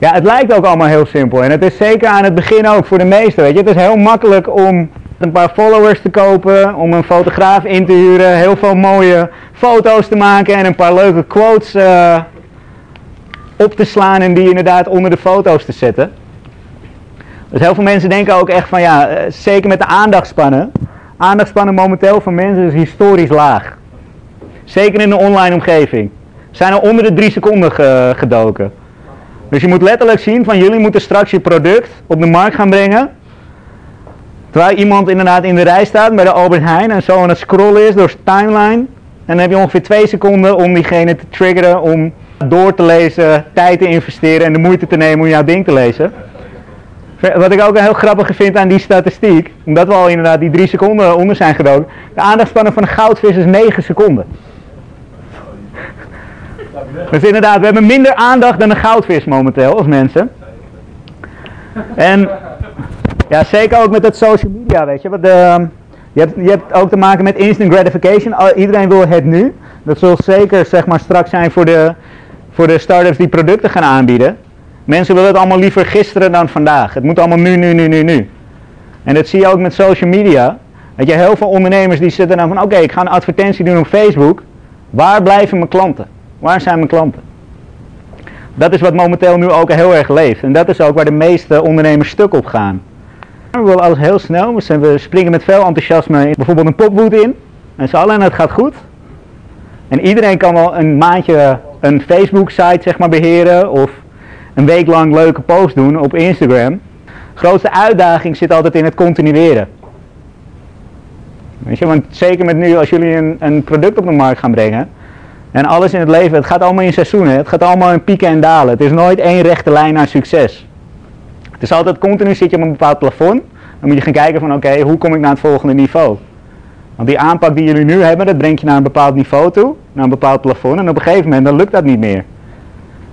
Ja, het lijkt ook allemaal heel simpel. En het is zeker aan het begin ook voor de meesten, weet je. Het is heel makkelijk om een paar followers te kopen, om een fotograaf in te huren, heel veel mooie foto's te maken en een paar leuke quotes eh, op te slaan en die inderdaad onder de foto's te zetten. Dus heel veel mensen denken ook echt van ja, eh, zeker met de aandachtspannen. Aandachtspannen momenteel van mensen is historisch laag. Zeker in de online omgeving. Zijn er onder de drie seconden ge- gedoken. Dus je moet letterlijk zien van jullie moeten straks je product op de markt gaan brengen. Terwijl iemand inderdaad in de rij staat bij de Albert Heijn en zo aan het scrollen is door zijn timeline. En dan heb je ongeveer twee seconden om diegene te triggeren om door te lezen, tijd te investeren en de moeite te nemen om jouw ding te lezen. Wat ik ook heel grappig vind aan die statistiek, omdat we al inderdaad die drie seconden onder zijn gedoken. De aandachtspannen van een goudvis is 9 seconden. Dus inderdaad, we hebben minder aandacht dan een goudvis momenteel als mensen. En ja, zeker ook met het social media, weet je. Want, ehm, je, hebt, je hebt ook te maken met instant gratification. Iedereen wil het nu. Dat zal zeker zeg maar, straks zijn voor de, voor de start-ups die producten gaan aanbieden. Mensen willen het allemaal liever gisteren dan vandaag. Het moet allemaal nu, nu, nu, nu, nu. En dat zie je ook met social media. Weet je, heel veel ondernemers die zitten dan van, oké, ik ga een advertentie doen op Facebook. Waar blijven mijn klanten? Waar zijn mijn klanten? Dat is wat momenteel nu ook heel erg leeft. En dat is ook waar de meeste ondernemers stuk op gaan. We willen alles heel snel. We springen met veel enthousiasme in bijvoorbeeld een popwood in. En z'n allen en het gaat goed. En iedereen kan wel een maandje een Facebook site zeg maar beheren. Of een week lang leuke posts doen op Instagram. grootste uitdaging zit altijd in het continueren. Weet je, want zeker met nu als jullie een, een product op de markt gaan brengen. En alles in het leven, het gaat allemaal in seizoenen. Het gaat allemaal in pieken en dalen. Het is nooit één rechte lijn naar succes. Het is altijd continu zit je op een bepaald plafond. Dan moet je gaan kijken van oké, hoe kom ik naar het volgende niveau? Want die aanpak die jullie nu hebben, dat brengt je naar een bepaald niveau toe. Naar een bepaald plafond. En op een gegeven moment dan lukt dat niet meer.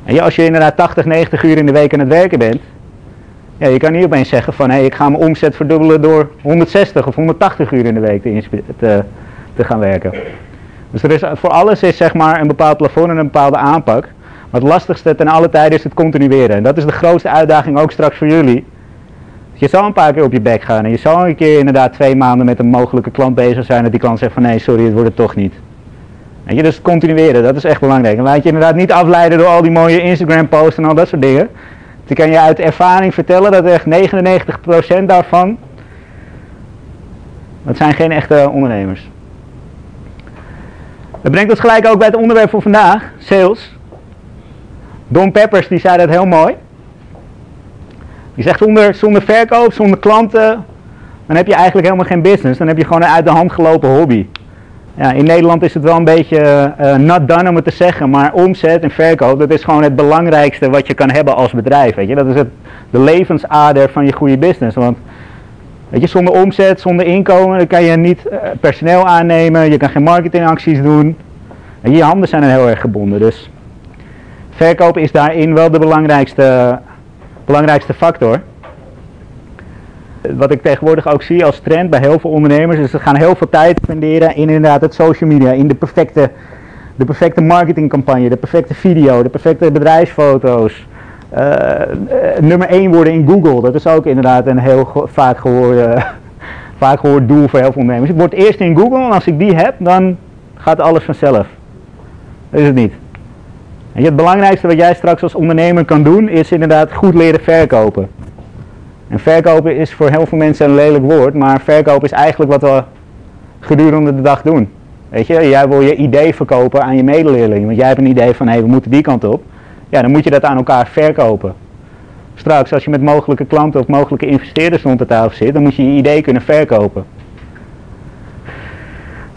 En ja, als je inderdaad 80, 90 uur in de week aan het werken bent. Ja, je kan niet opeens zeggen van hé, ik ga mijn omzet verdubbelen door 160 of 180 uur in de week te, te gaan werken. Dus er is, voor alles is zeg maar een bepaald plafond en een bepaalde aanpak. Maar het lastigste ten alle tijden is het continueren. En dat is de grootste uitdaging ook straks voor jullie. Je zal een paar keer op je bek gaan en je zal een keer inderdaad twee maanden met een mogelijke klant bezig zijn en die klant zegt van nee sorry het wordt het toch niet. Weet je, dus continueren, dat is echt belangrijk. En laat je inderdaad niet afleiden door al die mooie Instagram posts en al dat soort dingen. Ik kan je uit ervaring vertellen dat echt 99% daarvan, dat zijn geen echte ondernemers. Dat brengt ons gelijk ook bij het onderwerp voor vandaag, sales. Don Peppers die zei dat heel mooi. Die zegt zonder, zonder verkoop, zonder klanten, dan heb je eigenlijk helemaal geen business. Dan heb je gewoon een uit de hand gelopen hobby. Ja, in Nederland is het wel een beetje eh not done om het te zeggen, maar omzet en verkoop, dat is gewoon het belangrijkste wat je kan hebben als bedrijf. Weet je? Dat is het, de levensader van je goede business. Want je, zonder omzet, zonder inkomen, dan kan je niet eh, personeel aannemen, je kan geen marketingacties doen. En je handen zijn er heel erg gebonden. Dus verkoop is daarin wel de belangrijkste, belangrijkste factor. Wat ik tegenwoordig ook zie als trend bij heel veel ondernemers, is ze gaan heel veel tijd spenderen in inderdaad het social media, in de perfecte, de perfecte marketingcampagne, de perfecte video, de perfecte bedrijfsfoto's. Eh, eh, nummer 1 worden in Google, dat is ook inderdaad een heel vaak gehoord, vaak gehoord doel voor heel veel ondernemers. Ik word eerst in Google en als ik die heb, dan gaat alles vanzelf. Dat is het niet. En het belangrijkste wat jij straks als ondernemer kan doen, is inderdaad goed leren verkopen. En verkopen is voor heel veel mensen een lelijk woord, maar verkopen is eigenlijk wat we gedurende de dag doen. Weet je, jij wil je idee verkopen aan je medeleerling, want jij hebt een idee van hé, we moeten die kant op. Ja, dan moet je dat aan elkaar verkopen. Straks, als je met mogelijke klanten of mogelijke investeerders rond de tafel zit, dan moet je je idee kunnen verkopen.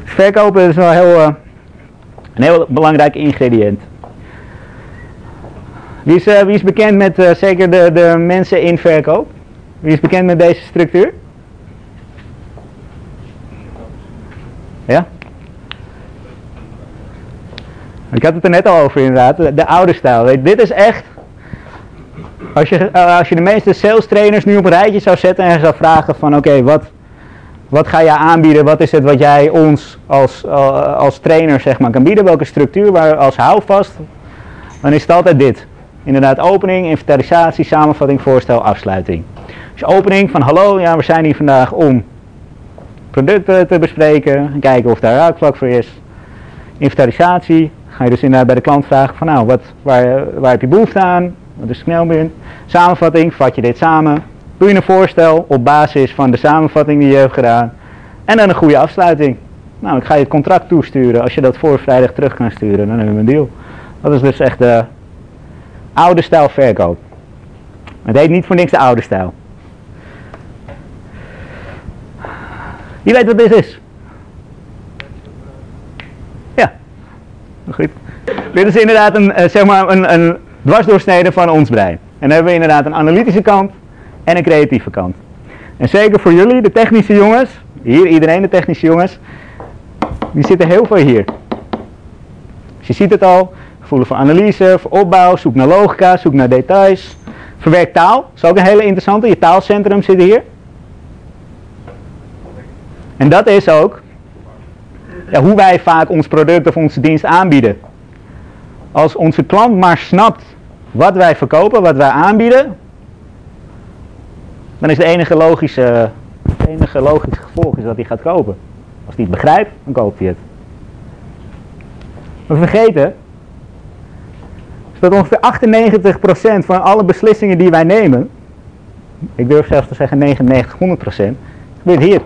Verkopen is wel heel, eh, een heel belangrijk ingrediënt. Wie is, eh, wie is bekend met eh, zeker de, de mensen in verkoop? Wie is bekend met deze structuur? Ja? Ik had het er net al over inderdaad, de, de oude stijl. Weet, dit is echt, als je, eh, als je de meeste sales trainers nu op een rijtje zou zetten en zou vragen van oké, wat, wat ga jij aanbieden? Wat is het wat jij ons als, eh, als trainer zeg maar, kan bieden? Welke structuur waar, als houvast? Dan is het altijd dit. Inderdaad, opening, inventarisatie, samenvatting, voorstel, afsluiting. Dus opening van hallo, ja, we zijn hier vandaag om producten te bespreken en kijken of daar raakvlak voor is. Inventarisatie, ga je dus inderdaad bij de klant vragen van nou, wat, waar, waar heb je behoefte aan? Wat is knelpunt? Samenvatting, vat je dit samen. Doe je een voorstel op basis van de samenvatting die je hebt gedaan. En dan een goede afsluiting. Nou, ik ga je het contract toesturen. Als je dat voor vrijdag terug kan sturen, dan hebben we een deal. Dat is dus echt de oude stijl verkoop. Het heet niet voor niks de oude stijl. Wie weet wat dit is? Ja, Dit is inderdaad een, eh, zeg maar een, een dwarsdoorsnede van ons brein. En dan hebben we inderdaad een analytische kant en een creatieve kant. En zeker voor jullie, de technische jongens, hier iedereen de technische jongens, die zitten heel veel hier. Dus je ziet het al, gevoelen voor analyse, voor opbouw, zoek naar logica, zoek naar details. Verwerk taal, is ook een hele interessante, je taalcentrum zit hier. En dat is ook ja, hoe wij vaak ons product of onze dienst aanbieden. Als onze klant maar snapt wat wij verkopen, wat wij aanbieden, dan is het enige logische, enige logische gevolg is dat hij gaat kopen. Als hij het begrijpt, dan koopt hij het. We vergeten dat ongeveer 98% van alle beslissingen die wij nemen, ik durf zelfs te zeggen 99, 100%, gebeurt hier.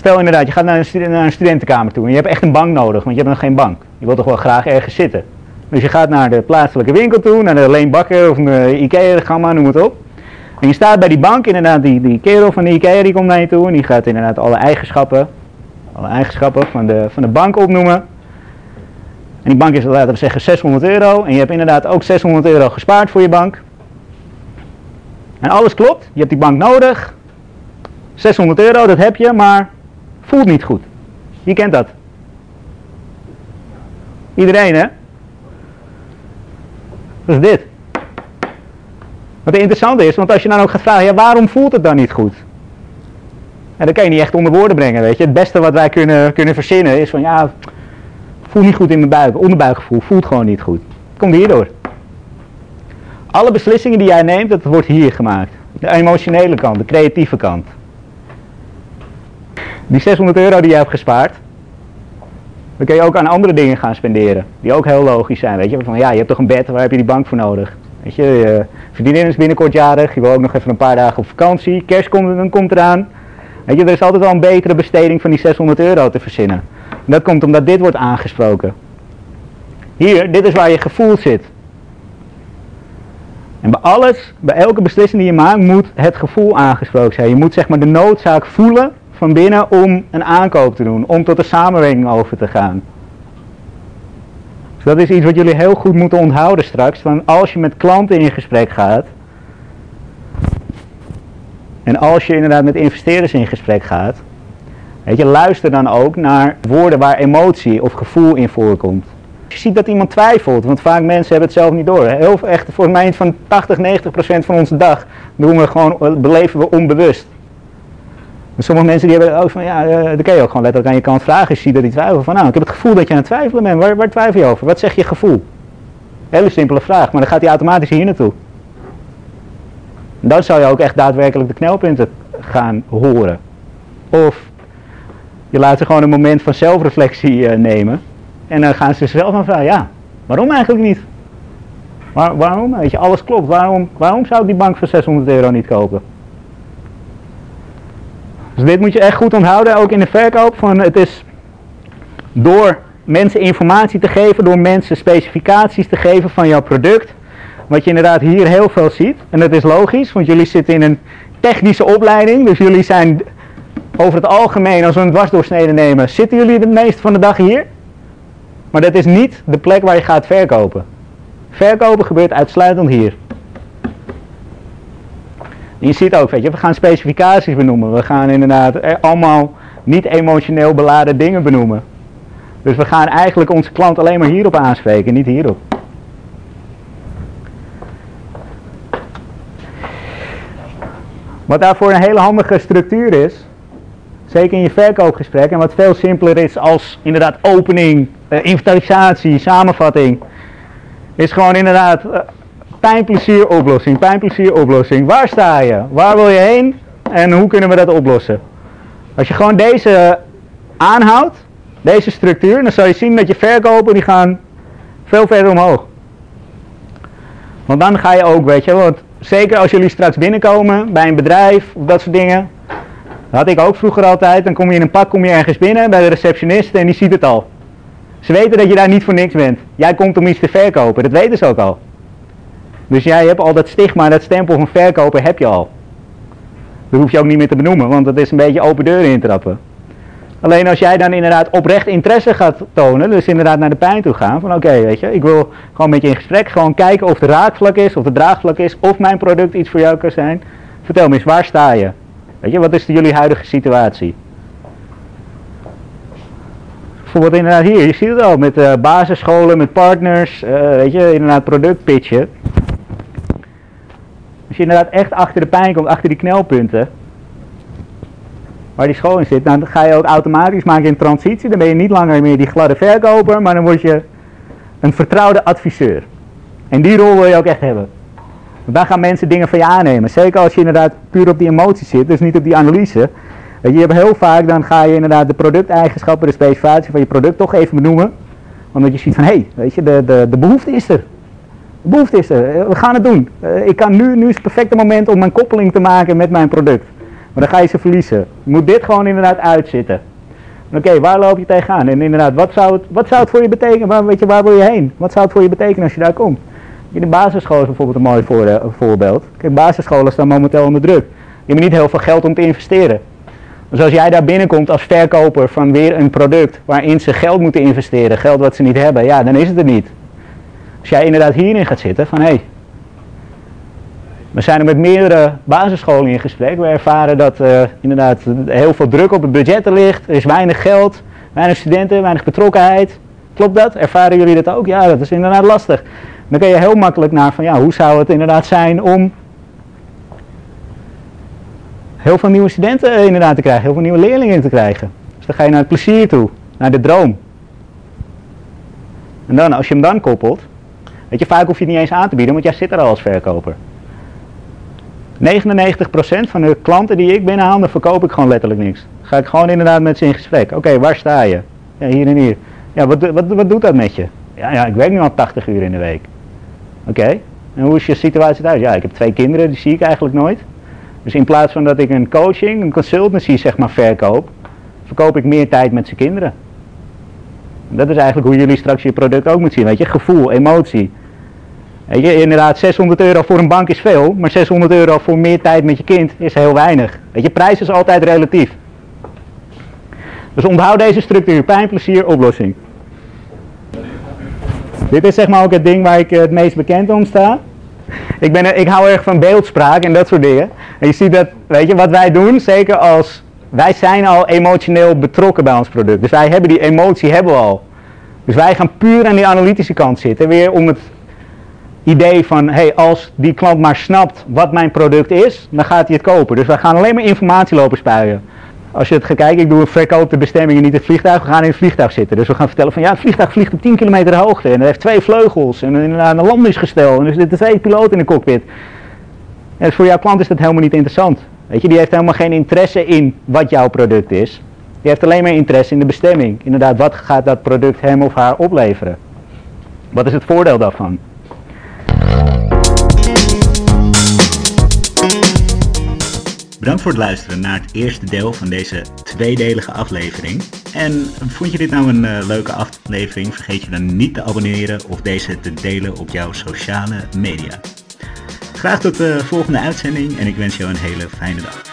Stel inderdaad, je gaat naar een, naar een studentenkamer toe en je hebt echt een bank nodig, want je hebt nog geen bank. Je wilt toch wel graag ergens zitten. Dus je gaat naar de plaatselijke winkel toe, naar de Leen Bakker of de Ikea-gamma, noem het op. En je staat bij die bank, inderdaad, die, die kerel van de Ikea die komt naar je toe en die gaat inderdaad alle eigenschappen, alle eigenschappen van de, van de bank opnoemen. En die bank is, laten we zeggen, 600 euro. En je hebt inderdaad ook 600 euro gespaard voor je bank. En alles klopt, je hebt die bank nodig. 600 euro, dat heb je, maar voelt niet goed. Wie kent dat? Iedereen, hè? Dat is dit. Wat interessant is, want als je dan ook gaat vragen, ja, waarom voelt het dan niet goed? En dat kan je niet echt onder woorden brengen, weet je. Het beste wat wij kunnen, kunnen verzinnen is van, ja, voel niet goed in mijn buik, onderbuikgevoel, voelt gewoon niet goed. Komt hierdoor. Alle beslissingen die jij neemt, dat wordt hier gemaakt. De emotionele kant, de creatieve kant. Die 600 euro die je hebt gespaard, dan kun je ook aan andere dingen gaan spenderen. Die ook heel logisch zijn, weet je. Van ja, je hebt toch een bed, waar heb je die bank voor nodig? Weet je, je vriendin is binnenkort jarig, je wil ook nog even een paar dagen op vakantie. Kerst komt, dan komt eraan. Weet je, er is altijd wel een betere besteding van die 600 euro te verzinnen. En dat komt omdat dit wordt aangesproken. Hier, dit is waar je gevoel zit. En bij alles, bij elke beslissing die je maakt, moet het gevoel aangesproken zijn. Je moet zeg maar de noodzaak voelen van binnen om een aankoop te doen, om tot een samenwerking over te gaan. Dus dat is iets wat jullie heel goed moeten onthouden straks. Want als je met klanten in gesprek gaat, en als je inderdaad met investeerders in gesprek gaat, weet je, luister dan ook naar woorden waar emotie of gevoel in voorkomt. Je ziet dat iemand twijfelt, want vaak mensen hebben het zelf niet door. Heel echt, voor mij van 80, 90 procent van onze dag doen we gewoon, beleven we onbewust. Sommige mensen die hebben ook van, ja, uh, dan kun je ook gewoon letterlijk aan je kant vragen. Je ziet dat die twijfelen van, nou, ik heb het gevoel dat je aan het twijfelen bent. Waar, waar twijfel je over? Wat zeg je gevoel? Hele simpele vraag, maar dan gaat hij automatisch hier naartoe. Dan zou je ook echt daadwerkelijk de knelpunten gaan horen. Of je laat ze gewoon een moment van zelfreflectie uh, nemen. En dan gaan ze zelf aan vragen, ja, waarom eigenlijk niet? Waar, waarom? Weet je, alles klopt. Waarom, waarom zou ik die bank voor 600 euro niet kopen? Dus dit moet je echt goed onthouden, ook in de verkoop. Van het is door mensen informatie te geven, door mensen specificaties te geven van jouw product. Wat je inderdaad hier heel veel ziet. En dat is logisch, want jullie zitten in een technische opleiding. Dus jullie zijn over het algemeen, als we een dwarsdoorsnede nemen, zitten jullie de meeste van de dag hier. Maar dat is niet de plek waar je gaat verkopen. Verkopen gebeurt uitsluitend hier. Je ziet ook, weet je, we gaan specificaties benoemen. We gaan inderdaad allemaal niet emotioneel beladen dingen benoemen. Dus we gaan eigenlijk onze klant alleen maar hierop aanspreken, niet hierop. Wat daarvoor een hele handige structuur is, zeker in je verkoopgesprek, en wat veel simpeler is als inderdaad opening, eh, inventarisatie, samenvatting, is gewoon inderdaad eh, pijnplezier oplossing, pijnplezier oplossing. Waar sta je? Waar wil je heen? En hoe kunnen we dat oplossen? Als je gewoon deze aanhoudt, deze structuur, dan zal je zien dat je verkopen die gaan veel verder omhoog. Want dan ga je ook, weet je, want zeker als jullie straks binnenkomen bij een bedrijf of dat soort dingen. Dat had ik ook vroeger altijd. Dan kom je in een pak, kom je ergens binnen bij de receptionist en die ziet het al. Ze weten dat je daar niet voor niks bent. Jij komt om iets te verkopen, dat weten ze ook al. Dus jij hebt al dat stigma, dat stempel van verkopen heb je al. Dat hoef je ook niet meer te benoemen, want dat is een beetje open deuren intrappen. Alleen als jij dan inderdaad oprecht interesse gaat tonen, dus inderdaad naar de pijn toe gaan, van oké, weet je, ik wil gewoon met je in gesprek, gewoon kijken of de raakvlak is, of de draagvlak is, of mijn product iets voor jou kan zijn. Vertel me eens, waar sta je? Weet je, wat is de, jullie huidige situatie? Bijvoorbeeld inderdaad hier, je ziet het al, met uh, basisscholen, met partners, uh, weet je, inderdaad product pitchen. Als je inderdaad echt achter de pijn komt, achter die knelpunten, waar die school in zit, dan ga je ook automatisch maken een transitie. Dan ben je niet langer meer die gladde verkoper, maar dan word je een vertrouwde adviseur. En die rol wil je ook echt hebben. Want dan gaan mensen dingen van je aannemen. Zeker als je inderdaad puur op die emotie zit, dus niet op die analyse. Je hebt heel vaak, dan ga je inderdaad de producteigenschappen, de specificatie van je product toch even benoemen. Omdat je ziet van, hé, hey, weet je, de, de, de behoefte is er. Behoefte is er. We gaan het doen. Uh, ik kan nu, nu is het perfecte moment om mijn koppeling te maken met mijn product. Maar dan ga je ze verliezen. Moet dit gewoon inderdaad uitzitten. Oké, waar loop je tegenaan? En inderdaad, wat zou, het, wat zou het voor je betekenen? Waar, weet je, waar wil je heen? Wat zou het voor je betekenen als je daar komt? In de basisschool is bijvoorbeeld een mooi voor, uh, voorbeeld. Kijk, basisscholen staan momenteel onder druk. Je hebt niet heel veel geld om te investeren. Dus als jij daar binnenkomt als verkoper van weer een product waarin ze geld moeten investeren, geld wat ze niet hebben, ja, dan is het er niet. Als jij inderdaad hierin gaat zitten van hé, hey, we zijn er met meerdere basisscholen in gesprek. We ervaren dat uh, inderdaad heel veel druk op het budget ligt. Er is weinig geld, weinig studenten, weinig betrokkenheid. Klopt dat? Ervaren jullie dat ook? Ja, dat is inderdaad lastig. Dan kun je heel makkelijk naar van ja, hoe zou het inderdaad zijn om heel veel nieuwe studenten eh, inderdaad te krijgen, heel veel nieuwe leerlingen te krijgen. Dus dan ga je naar het plezier toe, naar de droom. En dan, als je hem dan koppelt, weet je, vaak hoef je het niet eens aan te bieden, want jij zit er al als verkoper. 99% van de klanten die ik binnenhaal, dan verkoop ik gewoon letterlijk niks. Ga ik gewoon inderdaad met ze in gesprek. Oké, waar sta je? Ja, hier en hier. Ja, wat, wat, wat doet dat met je? Ja, ja, ik werk nu al 80 uur in de week. Oké, en hoe is je situatie thuis? Ja, ik heb twee kinderen, die zie ik eigenlijk nooit. Dus in plaats van dat ik een coaching, een consultancy zeg maar verkoop, verkoop ik meer tijd met zijn kinderen. dat is eigenlijk hoe jullie straks je product ook moeten zien, weet je, gevoel, emotie. Weet je, inderdaad, 600 euro voor een bank is veel, maar 600 euro voor meer tijd met je kind is heel weinig. Weet je, prijs is altijd relatief. Dus onthoud deze structuur, pijn, plezier, oplossing. Dit is zeg maar ook het ding waar ik het meest bekend om sta. Ik, ben, ik hou erg van beeldspraak en dat soort dingen. En je ziet dat, weet je, wat wij doen, zeker als, wij zijn al emotioneel betrokken bij ons product. Dus wij hebben die emotie hebben al. Dus wij gaan puur aan die analytische kant zitten, weer om het idee van, hey, als die klant maar snapt wat mijn product is, dan gaat hij het kopen. Dus wij gaan alleen maar informatie lopen spuien. Als je het gaat kijken, ik doe een verkoop de bestemming en niet het vliegtuig. We gaan in het vliegtuig zitten. Dus we gaan vertellen van ja, het vliegtuig vliegt op 10 kilometer hoogte. En heeft twee vleugels. En inderdaad een landingsgestel. En er zitten twee piloten in de cockpit. En dus voor jouw klant is dat helemaal niet interessant. Weet je, die heeft helemaal geen interesse in wat jouw product is. Die heeft alleen maar interesse in de bestemming. Inderdaad, wat gaat dat product hem of haar opleveren? Wat is het voordeel daarvan? Bedankt voor het luisteren naar het eerste deel van deze tweedelige aflevering. En vond je dit nou een uh, leuke aflevering? Vergeet je dan niet te abonneren of deze te delen op jouw sociale media. Graag tot de volgende uitzending en ik wens jou een hele fijne dag.